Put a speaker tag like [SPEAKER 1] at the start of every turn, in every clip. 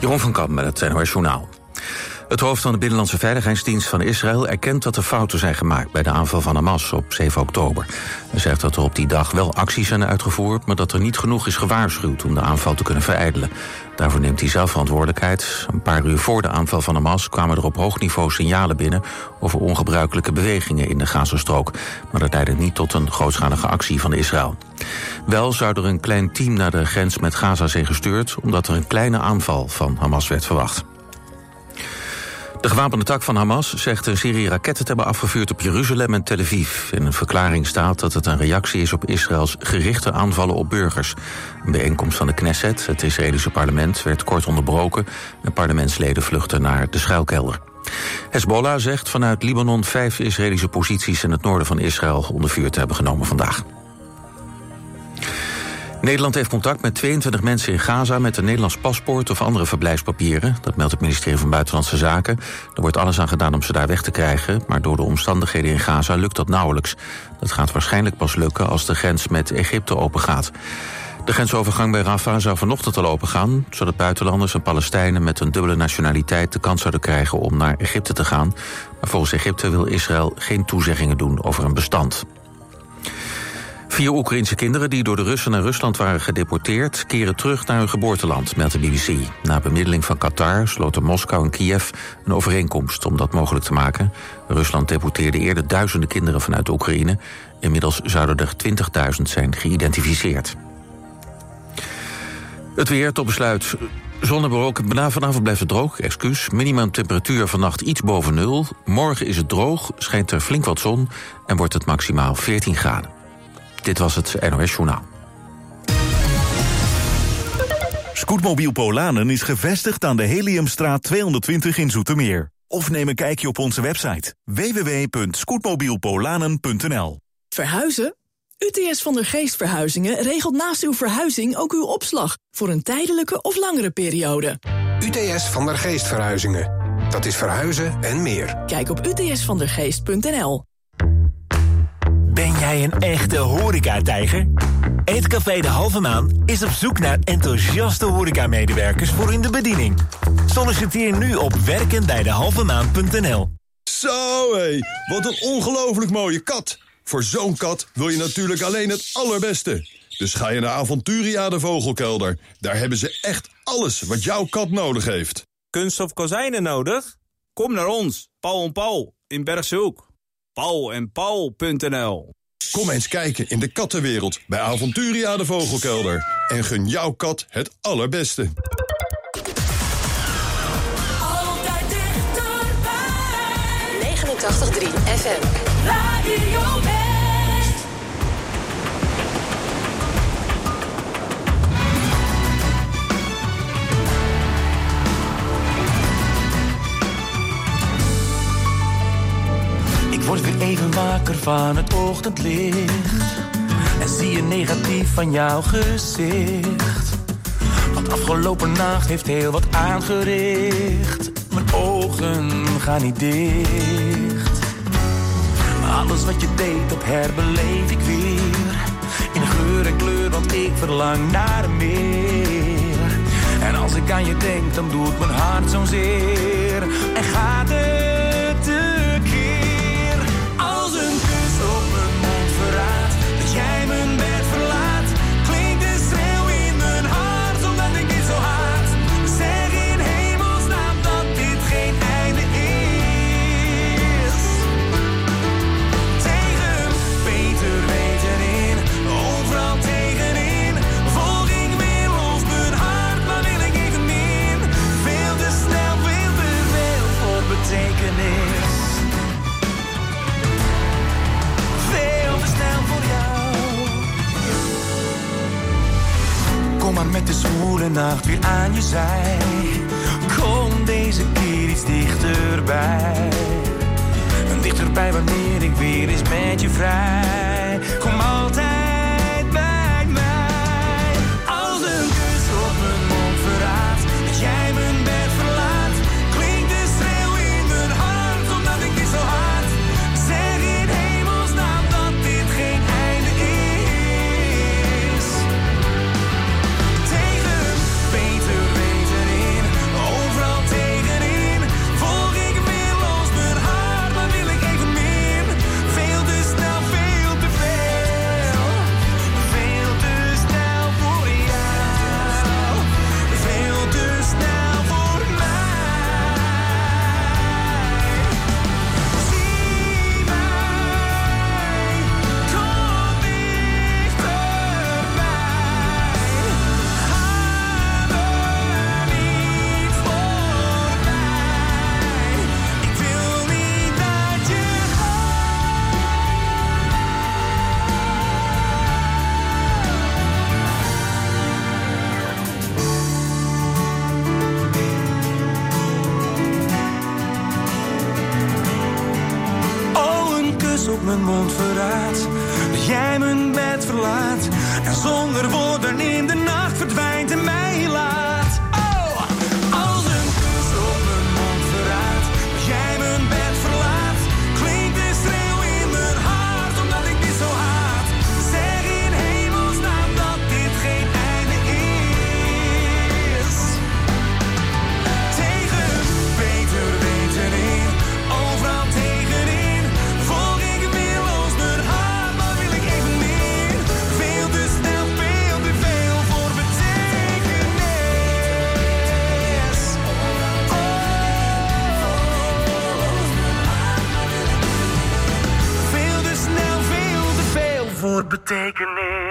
[SPEAKER 1] Jeroen van Kamp met het NOS Journaal. Het hoofd van de Binnenlandse Veiligheidsdienst van Israël erkent dat er fouten zijn gemaakt bij de aanval van Hamas op 7 oktober. Hij zegt dat er op die dag wel acties zijn uitgevoerd, maar dat er niet genoeg is gewaarschuwd om de aanval te kunnen verijdelen. Daarvoor neemt hij zelf verantwoordelijkheid. Een paar uur voor de aanval van Hamas kwamen er op hoog niveau signalen binnen over ongebruikelijke bewegingen in de Gazastrook. Maar dat leidde niet tot een grootschalige actie van Israël. Wel zou er een klein team naar de grens met Gaza zijn gestuurd, omdat er een kleine aanval van Hamas werd verwacht. De gewapende tak van Hamas zegt een serie raketten te hebben afgevuurd op Jeruzalem en Tel Aviv. In een verklaring staat dat het een reactie is op Israëls gerichte aanvallen op burgers. Een bijeenkomst van de Knesset, het Israëlische parlement, werd kort onderbroken. En parlementsleden vluchten naar de schuilkelder. Hezbollah zegt vanuit Libanon vijf Israëlische posities in het noorden van Israël onder vuur te hebben genomen vandaag. Nederland heeft contact met 22 mensen in Gaza met een Nederlands paspoort of andere verblijfspapieren. Dat meldt het ministerie van Buitenlandse Zaken. Er wordt alles aan gedaan om ze daar weg te krijgen, maar door de omstandigheden in Gaza lukt dat nauwelijks. Dat gaat waarschijnlijk pas lukken als de grens met Egypte opengaat. De grensovergang bij Rafah zou vanochtend al opengaan... zodat buitenlanders en Palestijnen met een dubbele nationaliteit... de kans zouden krijgen om naar Egypte te gaan. Maar volgens Egypte wil Israël geen toezeggingen doen over een bestand. Vier Oekraïnse kinderen die door de Russen naar Rusland waren gedeporteerd... keren terug naar hun geboorteland, meldt de BBC. Na bemiddeling van Qatar sloten Moskou en Kiev een overeenkomst... om dat mogelijk te maken. Rusland deporteerde eerder duizenden kinderen vanuit Oekraïne. Inmiddels zouden er 20.000 zijn geïdentificeerd. Het weer tot besluit. Zonneberoken, vanavond blijft het droog, excuus. Minimum temperatuur vannacht iets boven nul. Morgen is het droog, schijnt er flink wat zon... en wordt het maximaal 14 graden. Dit was het NOS Journaal.
[SPEAKER 2] Scootmobiel Polanen is gevestigd aan de Heliumstraat 220 in Zoetermeer. Of neem een kijkje op onze website www.scootmobielpolanen.nl
[SPEAKER 3] Verhuizen? UTS van der Geest Verhuizingen regelt naast uw verhuizing ook uw opslag... voor een tijdelijke of langere periode.
[SPEAKER 4] UTS van der Geest Verhuizingen. Dat is verhuizen en meer.
[SPEAKER 3] Kijk op utsvandergeest.nl.
[SPEAKER 5] Ben jij een echte horecatijger? Eetcafé De Halve Maan is op zoek naar enthousiaste horecamedewerkers voor in de bediening. Solliciteer nu op werkenbijdehalvemaan.nl
[SPEAKER 6] Zo hé, wat een ongelooflijk mooie kat. Voor zo'n kat wil je natuurlijk alleen het allerbeste. Dus ga je naar Aventuria de Vogelkelder. Daar hebben ze echt alles wat jouw kat nodig heeft.
[SPEAKER 7] Kunststof kozijnen nodig? Kom naar ons, Paul en Paul in Bergshoek. Paul en Paul.nl
[SPEAKER 6] Kom eens kijken in de kattenwereld bij Aventuria de Vogelkelder. En gun jouw kat het allerbeste.
[SPEAKER 8] Altijd dichterbij. 89.3 FM. Radio
[SPEAKER 9] Word weer even wakker van het ochtendlicht. En zie je negatief van jouw gezicht. Want afgelopen nacht heeft heel wat aangericht. Mijn ogen gaan niet dicht. Alles wat je deed, dat herbeleef ik weer. In geur en kleur, want ik verlang naar meer. En als ik aan je denk, dan doet mijn hart zo'n zeer. En gaat het met de zwoele nacht weer aan je zij. Kom deze keer iets dichterbij. Dichterbij wanneer ik weer eens met je vrij. Kom altijd mond verraadt. Dat jij mijn bed verlaat. En zonder woorden in de nacht verdwijnt en mij.
[SPEAKER 10] taking it.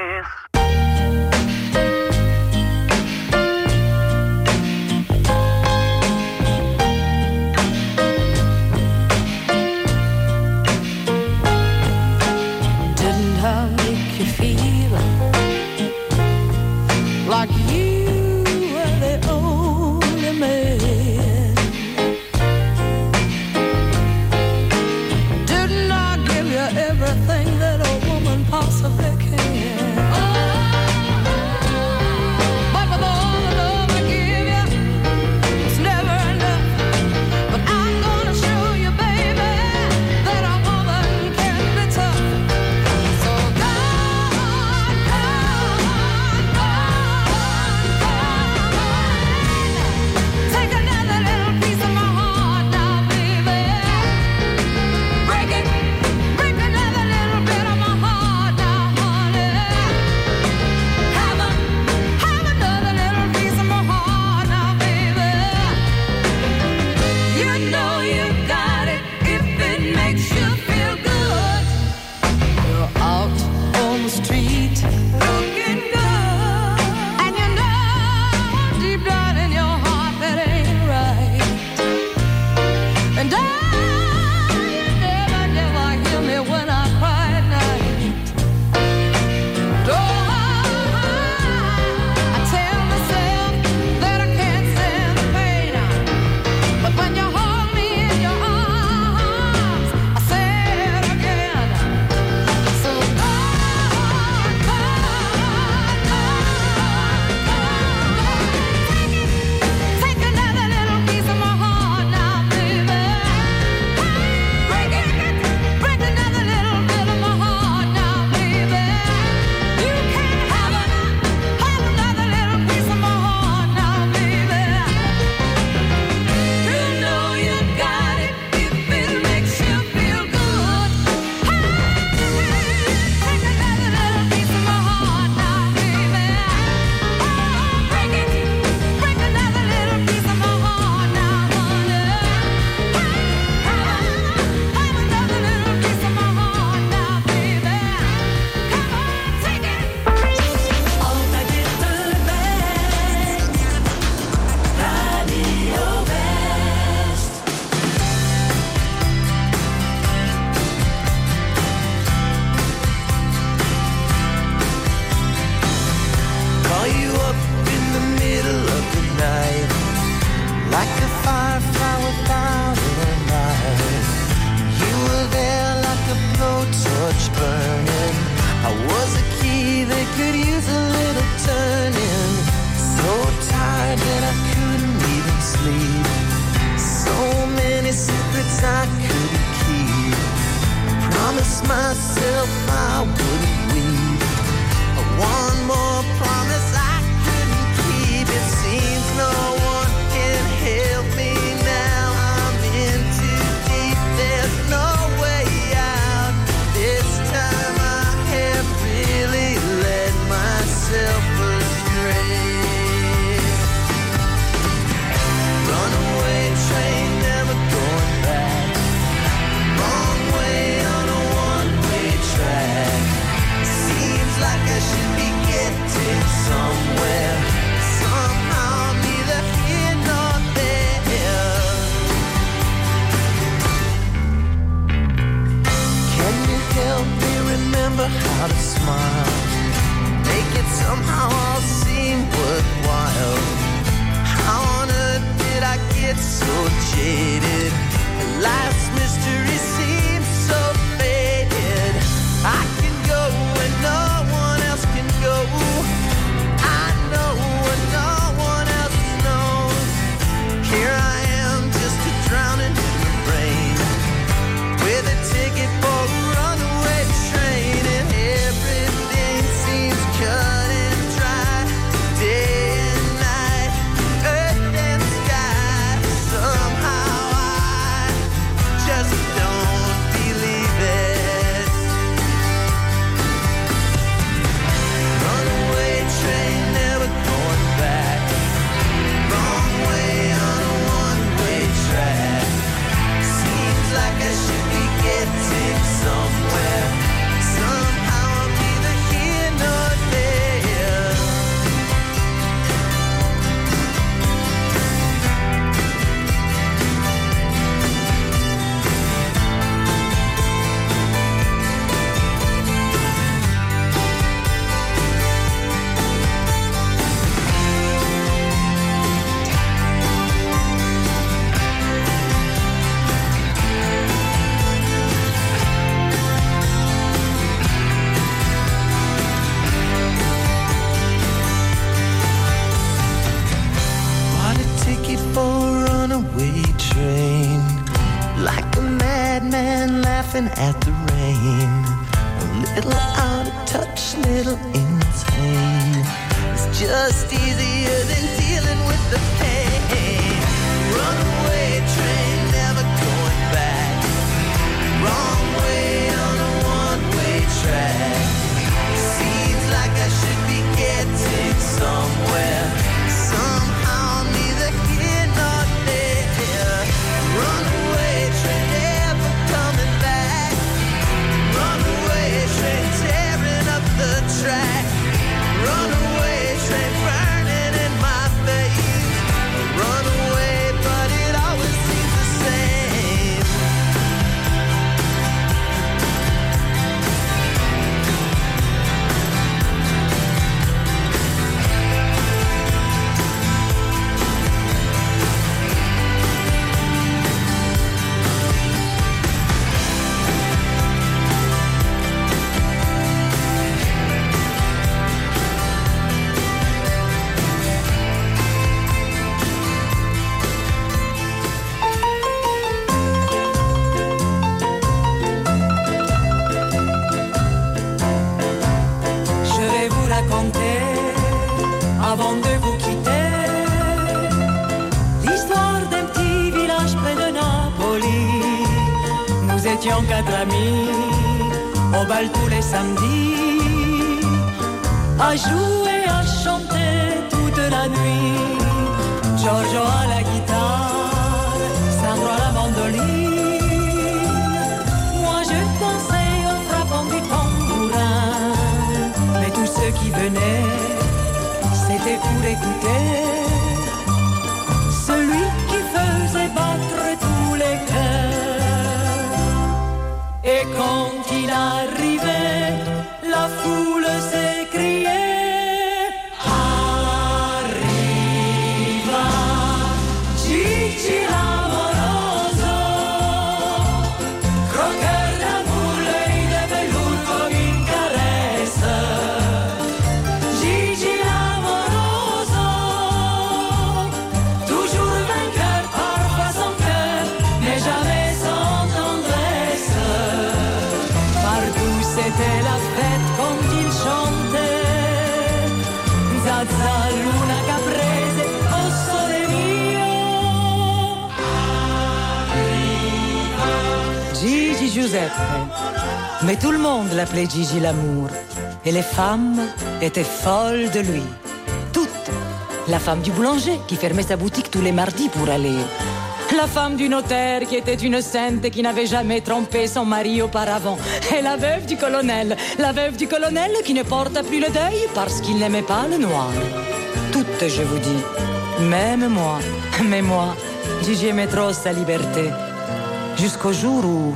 [SPEAKER 11] Giuseppe. Mais tout le monde l'appelait Gigi l'amour. Et les femmes étaient folles de lui. Toutes. La femme du boulanger qui fermait sa boutique tous les mardis pour aller. La femme du notaire qui était une sainte et qui n'avait jamais trompé son mari auparavant. Et la veuve du colonel. La veuve du colonel qui ne porta plus le deuil parce qu'il n'aimait pas le noir. Toutes, je vous dis. Même moi. Mais moi, Gigi aimait trop sa liberté. Jusqu'au jour où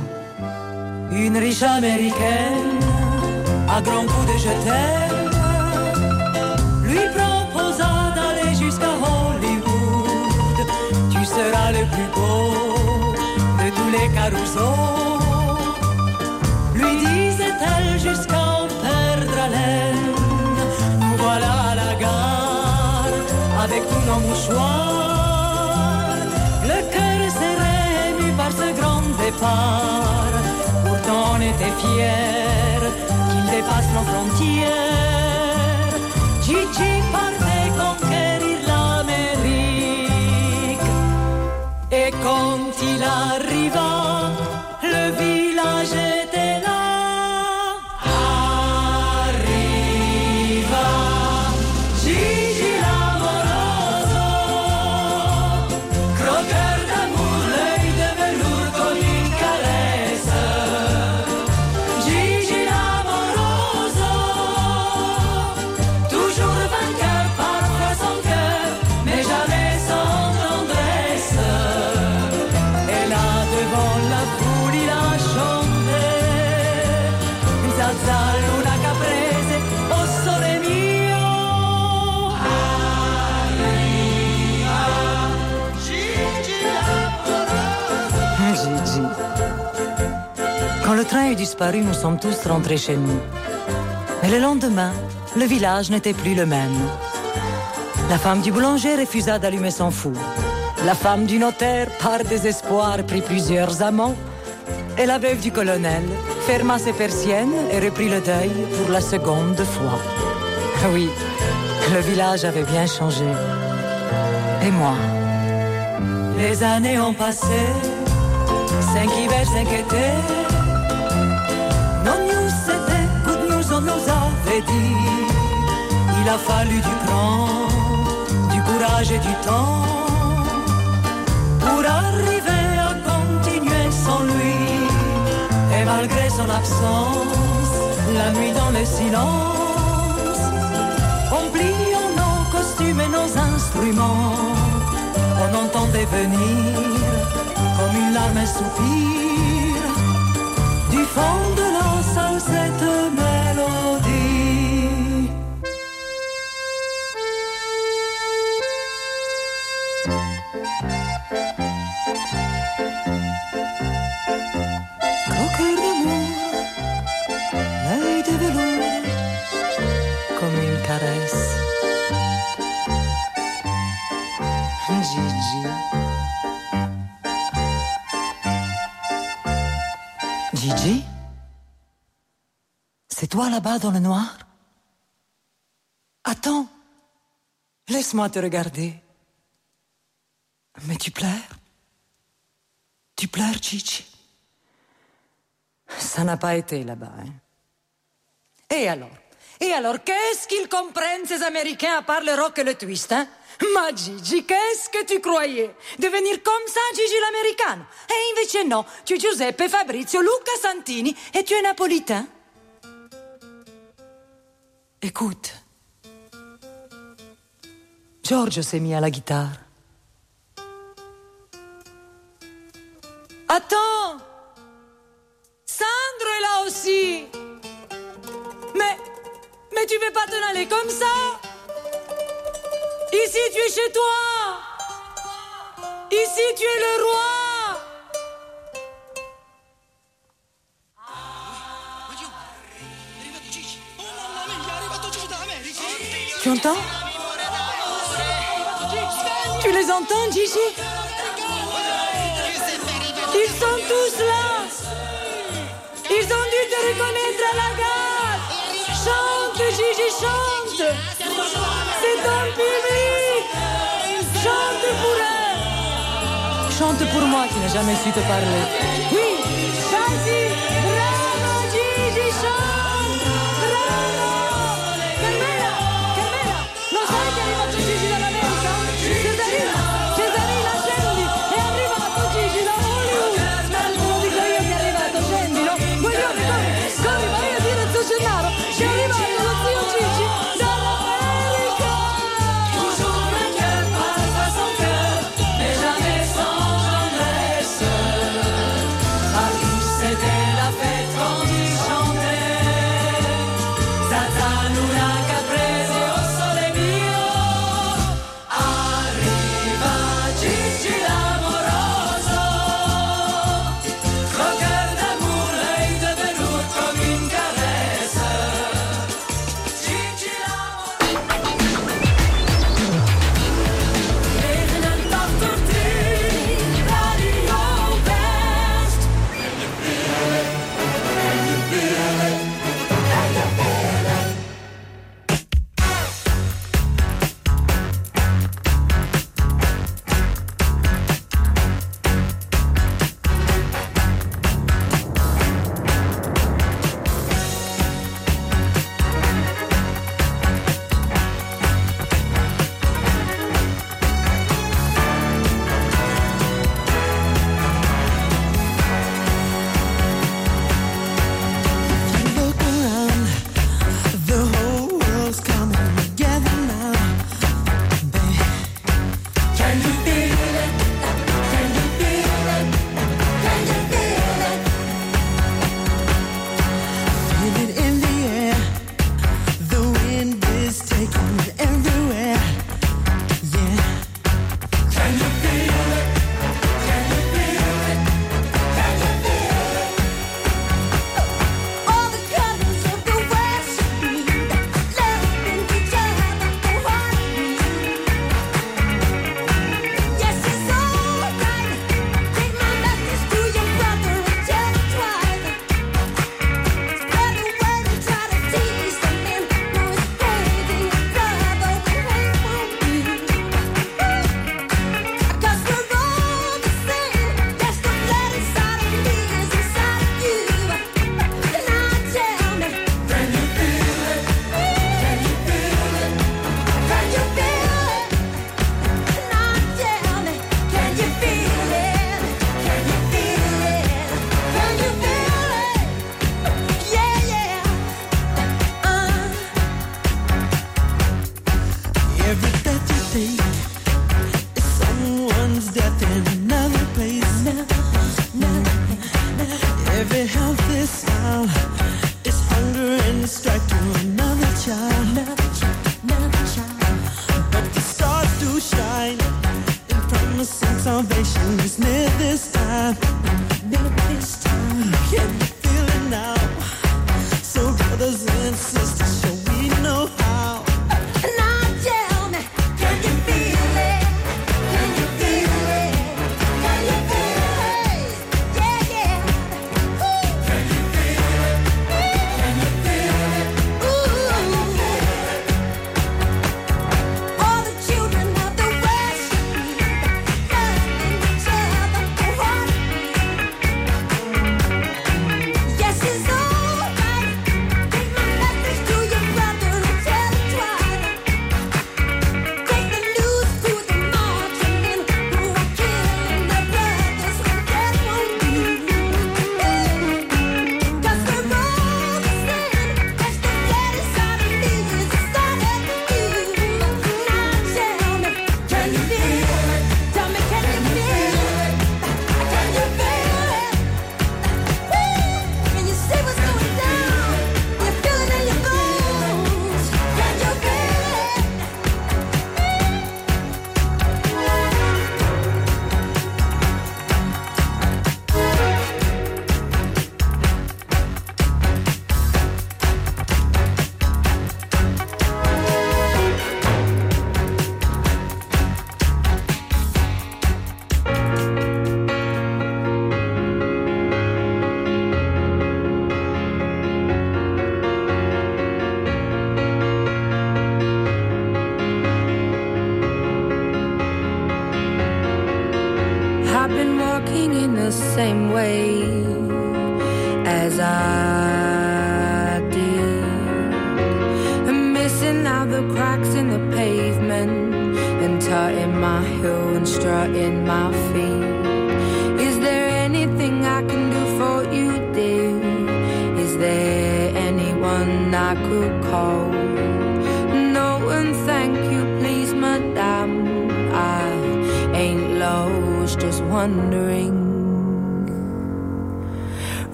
[SPEAKER 12] Une riche américaine, à grands coups de je lui proposa d'aller jusqu'à Hollywood. Tu seras le plus beau de tous les carousaux. Lui disait-elle jusqu'à en perdre haleine. Nous voilà la gare avec tous nos mouchoirs. Le cœur serré ému par ce grand départ. Était fiers qu'il dépasse nos frontières. Gigi partait conquérir l'Amérique. Et quand il arriva, Gigi.
[SPEAKER 11] Quand le train est disparu, nous sommes tous rentrés chez nous. Mais le lendemain, le village n'était plus le même. La femme du boulanger refusa d'allumer son four.
[SPEAKER 12] La femme du notaire, par désespoir, prit plusieurs amants. Et la veuve du colonel ferma ses persiennes et reprit le deuil pour la seconde fois. Oui, le village avait bien changé. Et moi
[SPEAKER 13] Les années ont passé, cinq hivers, cinq étés. Non news c'était good news, on nous avait dit. Il a fallu du cran, du courage et du temps pour arriver malgré son absence, la nuit dans le silence, on nos costumes et nos instruments, on entendait venir comme une larme un soupir du fond de la
[SPEAKER 12] Là-bas dans le noir? Attends, laisse-moi te regarder. Mais tu pleures? Tu pleures, Gigi Ça n'a pas été là-bas, hein. Et alors? Et alors, qu'est-ce qu'ils comprennent, ces Américains, à part le rock et le twist, hein? Ma Gigi, qu'est-ce que tu croyais? Devenir comme ça, Gigi l'américaine? Et invece no, tu es Giuseppe, Fabrizio, Luca Santini et tu es napolitain? Écoute, Giorgio s'est mis à la guitare. Attends. Sandro est là aussi. Mais, mais tu veux pas t'en aller comme ça? Ici, tu es chez toi. Ici, tu es le roi Tu les entends, Gigi Ils sont tous là Ils ont dû te reconnaître à la gare Chante, Gigi, chante C'est ton public Chante pour eux Chante pour moi qui n'ai jamais su te parler.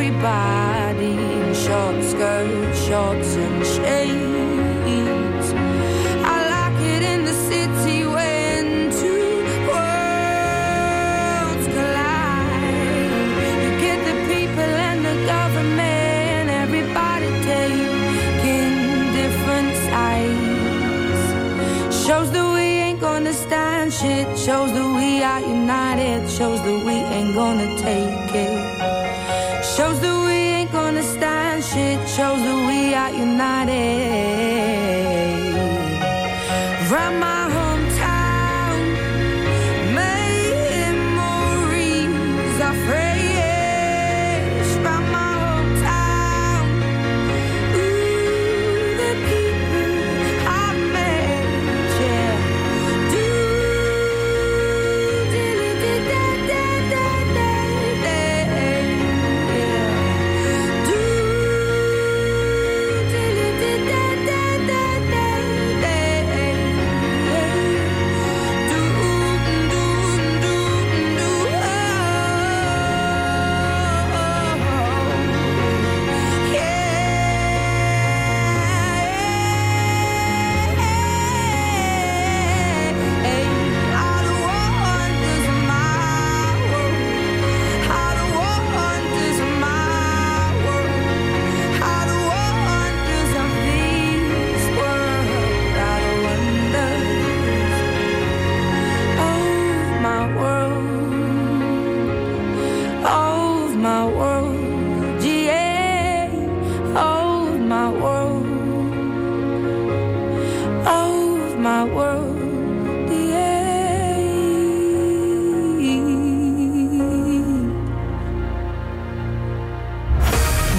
[SPEAKER 10] everybody in short skirts, shorts and shades. I like it in the city when two worlds collide. You get the people and the government, everybody taking different sides. Shows that we ain't gonna stand shit. Shows that we are united. Shows that we ain't gonna take it. united.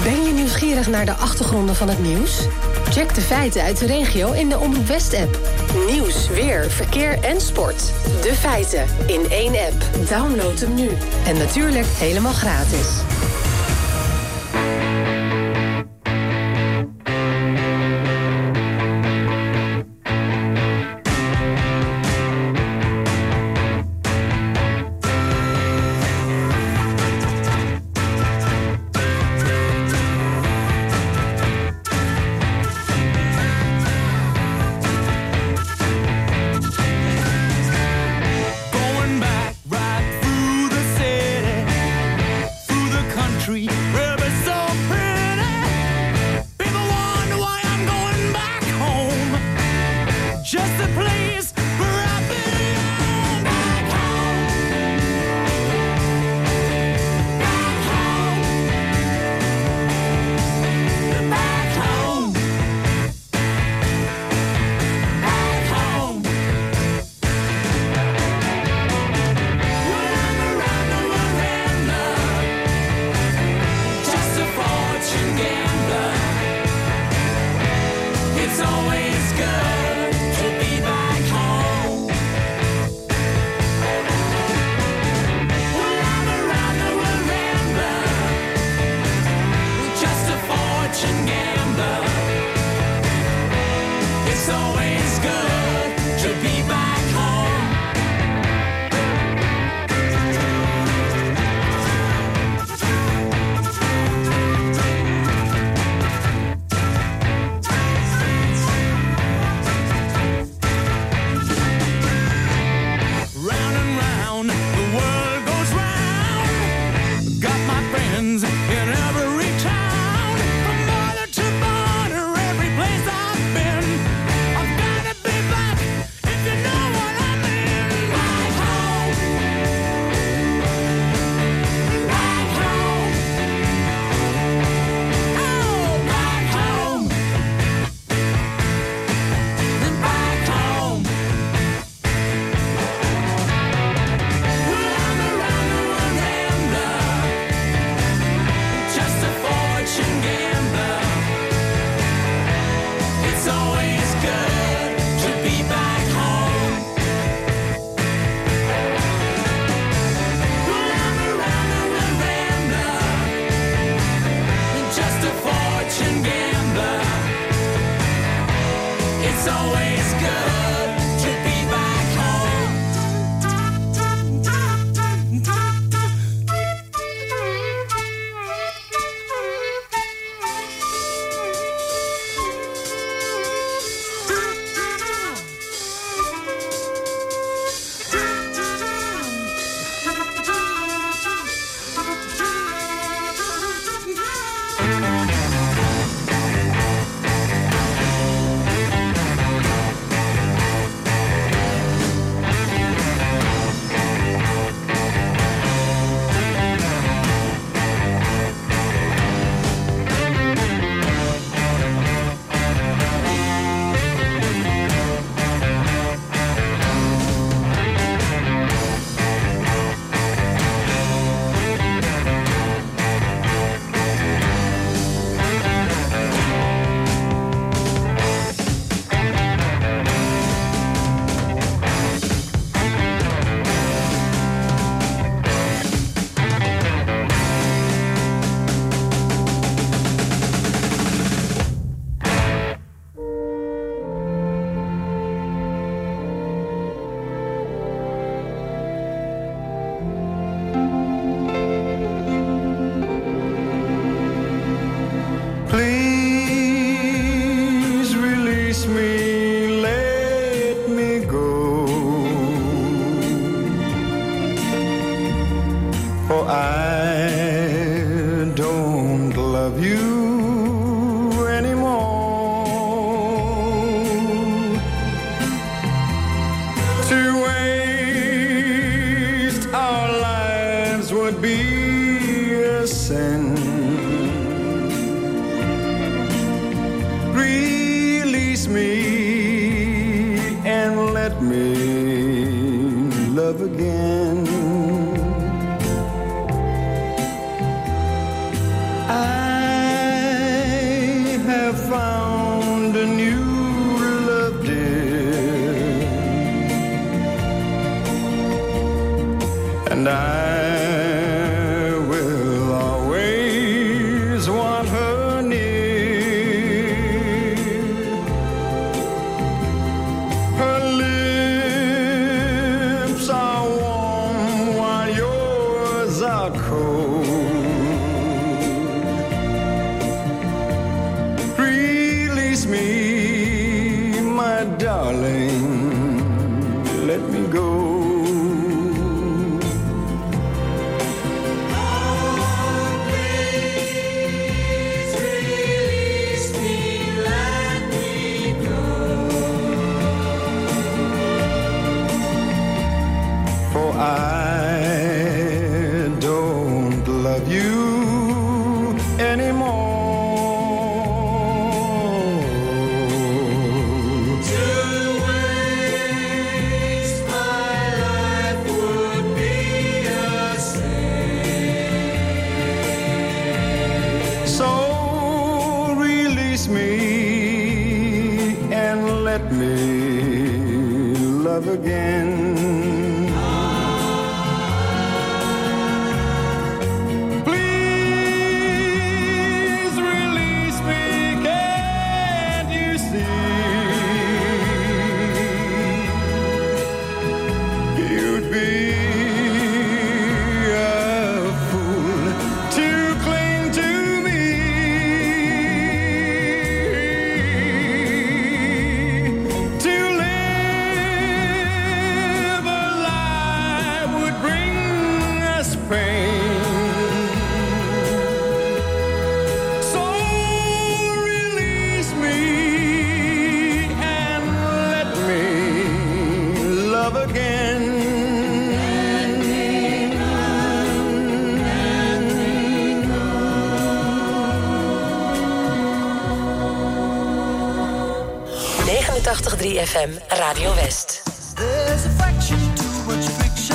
[SPEAKER 10] Ben je
[SPEAKER 9] nieuwsgierig naar de achtergronden van het nieuws? Check de feiten uit de regio in de Omroep West-app. Nieuws, weer, verkeer en sport. De feiten in één app. Download hem nu. En natuurlijk helemaal gratis.
[SPEAKER 14] There's a fraction too much friction.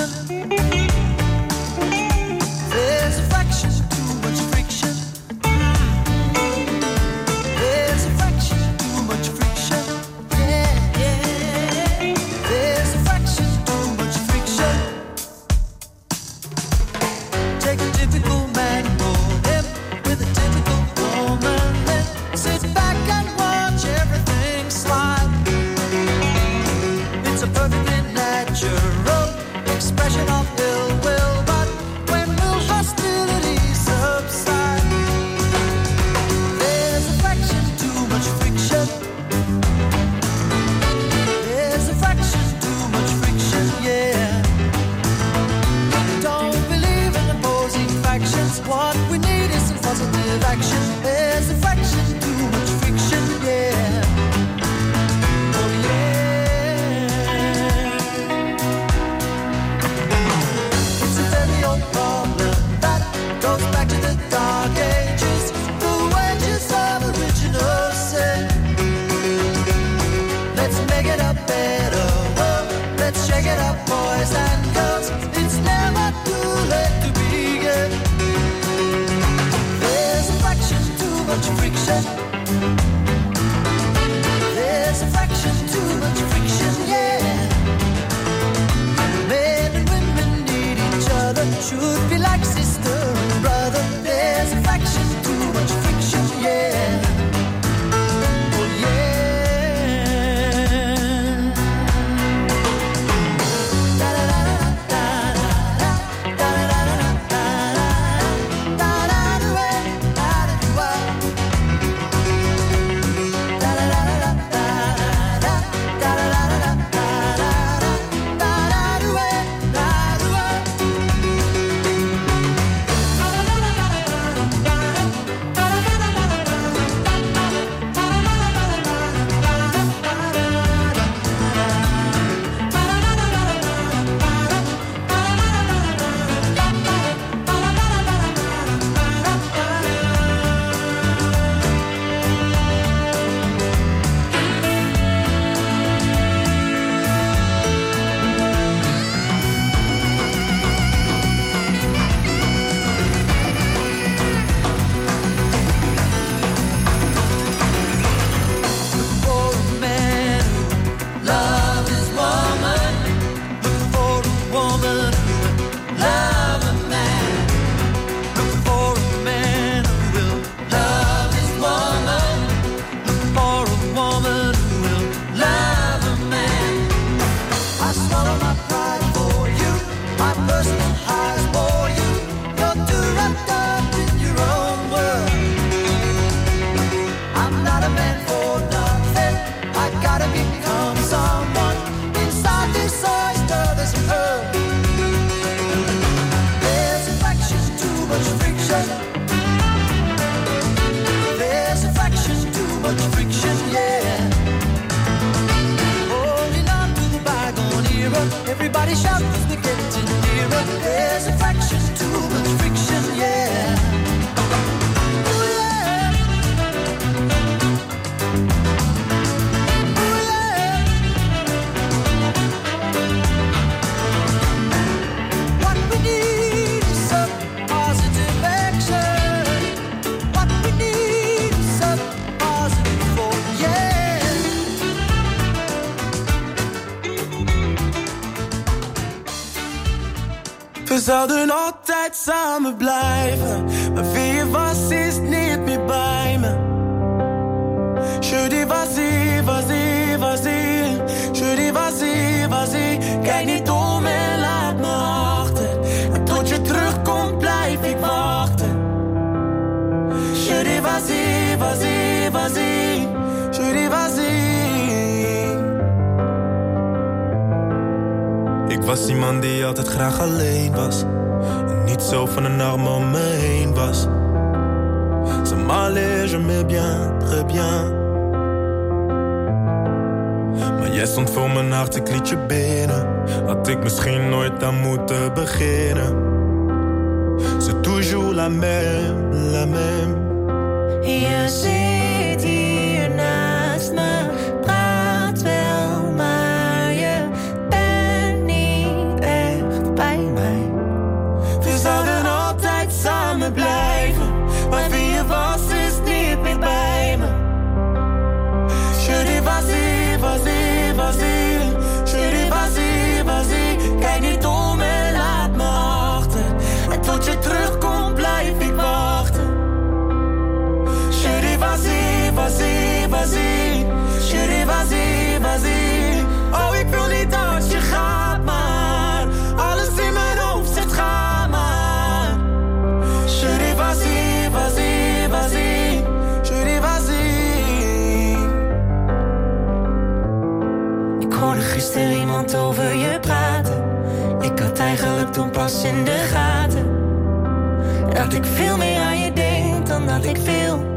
[SPEAKER 15] zouden altijd samen blijven. was die die altijd graag alleen was. En niet zo van een arm om me heen was. Ze m'allait, je me bien, très bien. Maar jij stond voor mijn hart, ik liet je binnen. Had ik misschien nooit aan moeten beginnen. C'est toujours la même, la même.
[SPEAKER 13] Je toen pas in de gaten. Dat ik veel meer aan je denk dan dat ik
[SPEAKER 15] veel.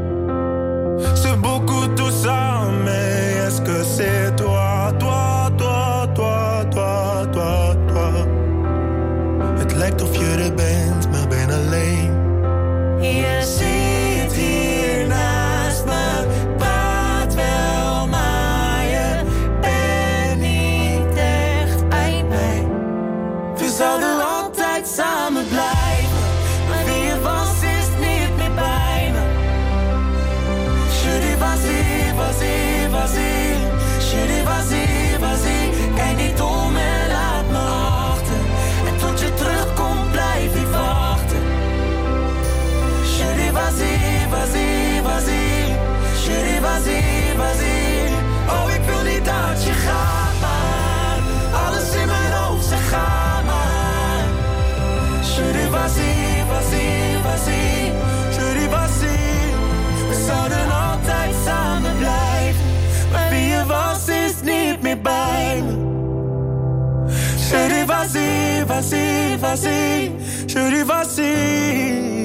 [SPEAKER 15] Chérie, vas-y, vas-y, vas-y. Chérie, vas-y.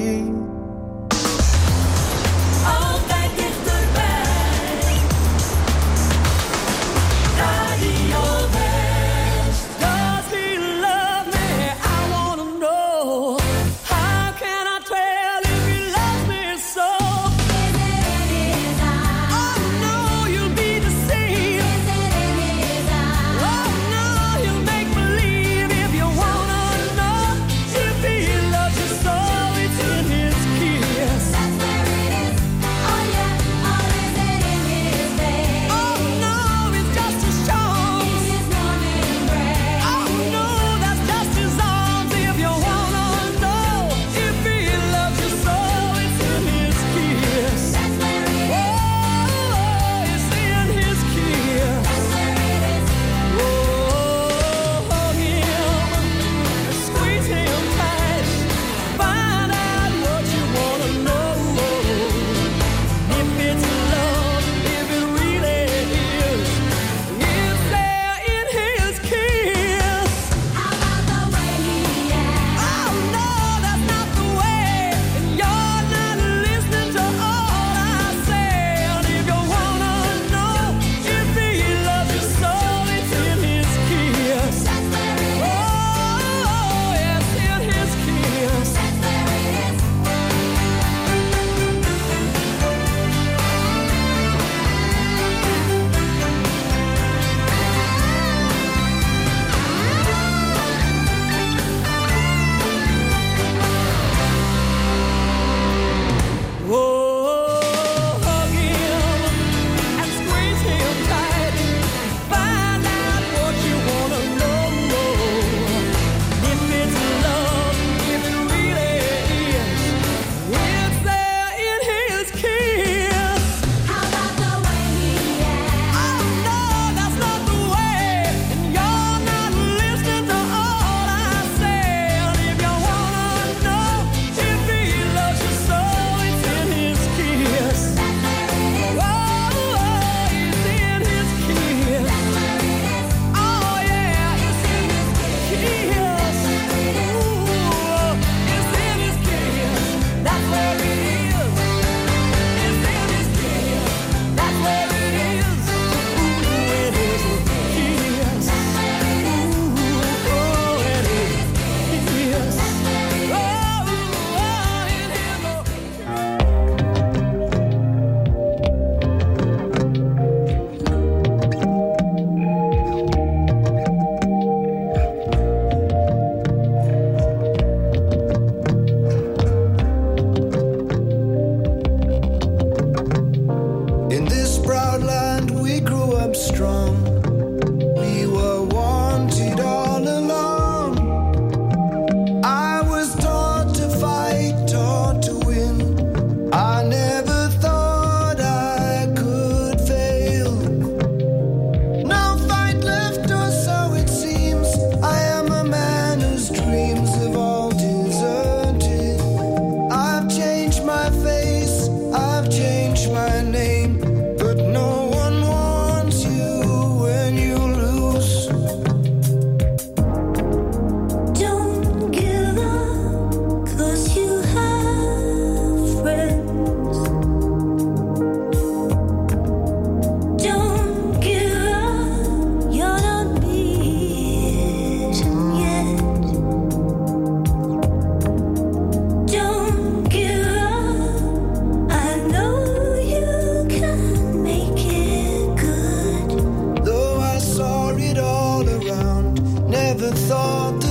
[SPEAKER 16] Never
[SPEAKER 17] thought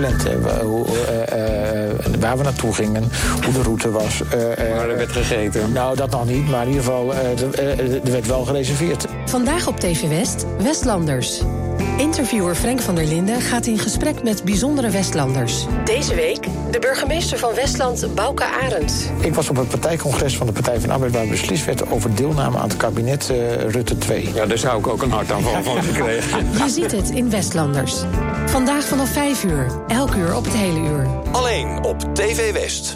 [SPEAKER 17] gepland. Hè. We- hoe, eh, eh, waar we naartoe gingen, hoe de route was. waar er werd gegeten. Nou, dat nog niet, maar in ieder geval, eh, er- eh, er werd wel gereserveerd.
[SPEAKER 18] Vandaag op TV West, Westlanders. Interviewer Frank van der Linden gaat in gesprek met bijzondere Westlanders. Deze week de burgemeester van Westland, Bouke Arendt.
[SPEAKER 17] Ik was op het partijcongres van de Partij van de Arbeid... waar beslist werd over deelname aan het kabinet eh, Rutte 2. Ja, daar zou ik ook een hartaanval van gekregen.
[SPEAKER 18] Je ziet het in Westlanders. Vandaag vanaf 5 uur, elk uur op het hele uur.
[SPEAKER 19] Alleen op TV West.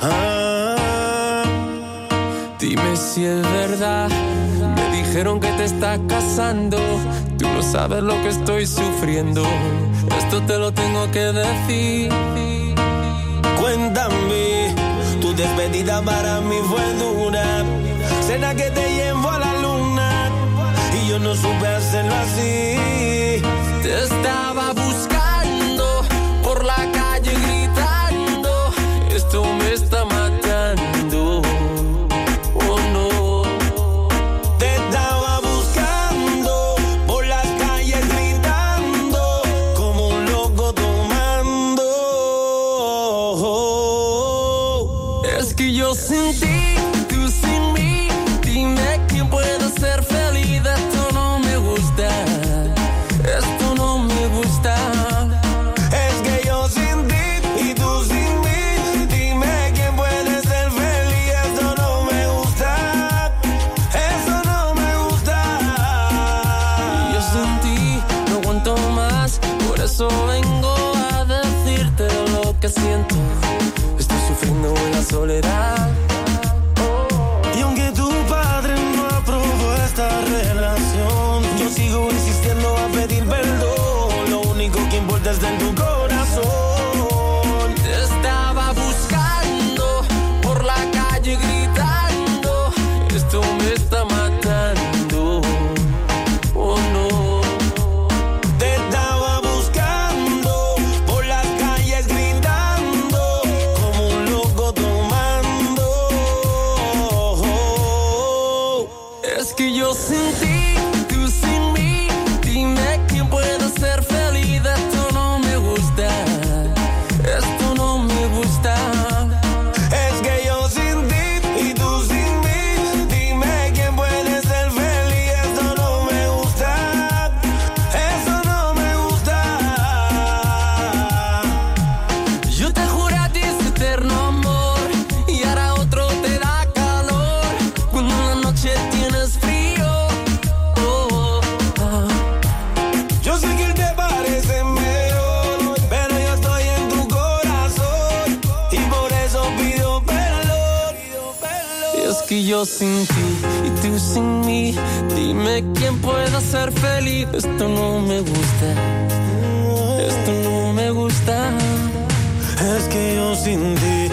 [SPEAKER 20] Ah, dime si es verdad. Me dijeron que te estás casando. Tú no sabes lo que estoy sufriendo. Esto te lo tengo que decir.
[SPEAKER 15] Cuéntame, tu despedida para mí fue dura. Cena que te llevo a la luna y yo no supe hacerlo así.
[SPEAKER 20] Te estaba buscando sin ti
[SPEAKER 15] y tú sin mí. Dime quién puede ser feliz.
[SPEAKER 20] Esto no me gusta. Esto no me gusta.
[SPEAKER 14] Es que yo sin ti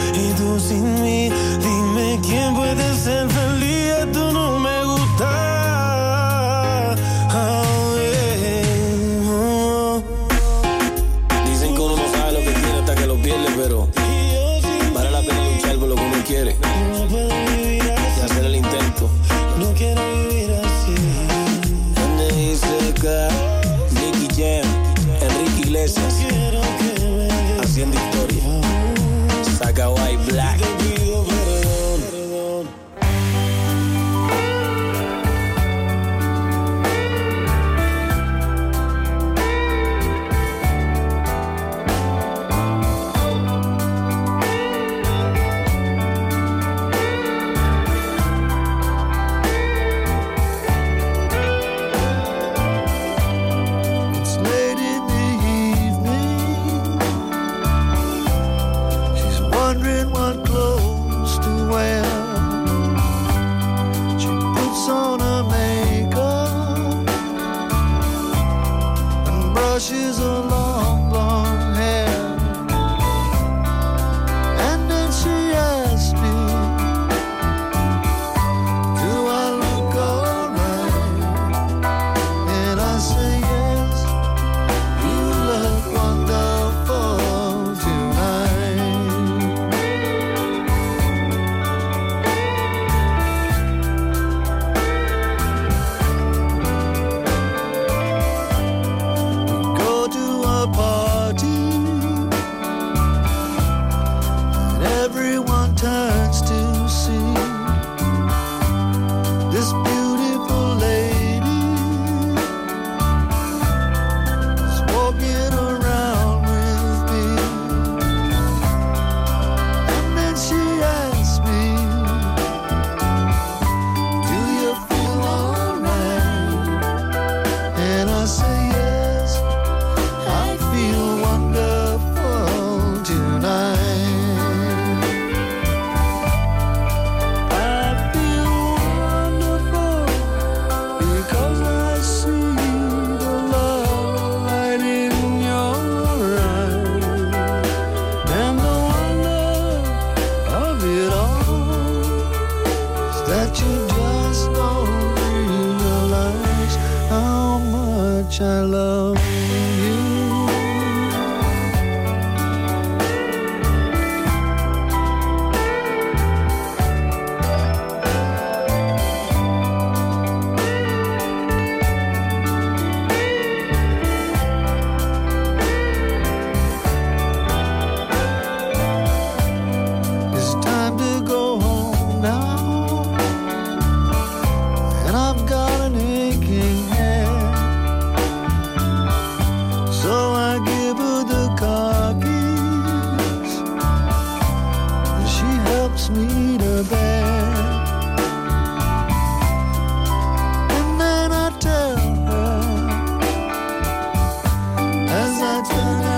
[SPEAKER 3] God's gonna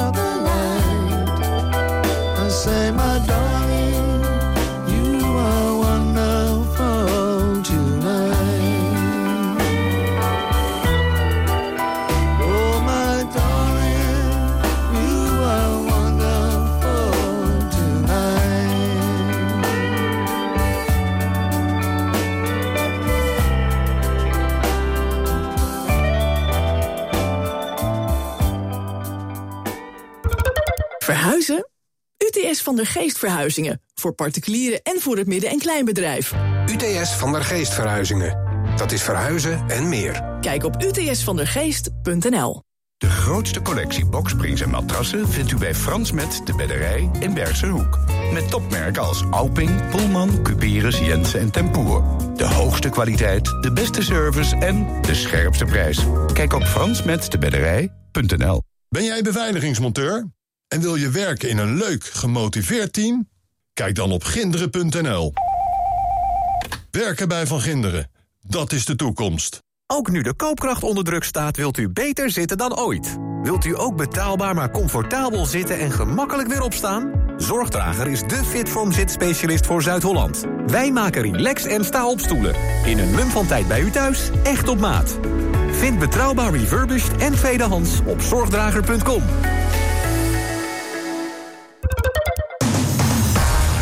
[SPEAKER 3] van der Geest Verhuizingen. Voor particulieren en voor het midden- en kleinbedrijf.
[SPEAKER 21] UTS van der Geest Verhuizingen. Dat is verhuizen en meer.
[SPEAKER 3] Kijk op utsvandergeest.nl.
[SPEAKER 22] De grootste collectie boksprings en matrassen vindt u bij Frans Met de Bedderij in Bergse Hoek. Met topmerken als Alping, Pullman, Cuperus, Jensen en Tempoer. De hoogste kwaliteit, de beste service en de scherpste prijs. Kijk op fransmetdebedderij.nl.
[SPEAKER 23] Ben jij beveiligingsmonteur? En wil je werken in een leuk, gemotiveerd team? Kijk dan op ginderen.nl. Werken bij Van Ginderen, dat is de toekomst.
[SPEAKER 24] Ook nu de koopkracht onder druk staat, wilt u beter zitten dan ooit. Wilt u ook betaalbaar maar comfortabel zitten en gemakkelijk weer opstaan?
[SPEAKER 22] Zorgdrager is de Fitform zitspecialist voor Zuid-Holland. Wij maken relax en sta-opstoelen. In een mum van tijd bij u thuis, echt op maat. Vind betrouwbaar refurbished en tweedehands op zorgdrager.com.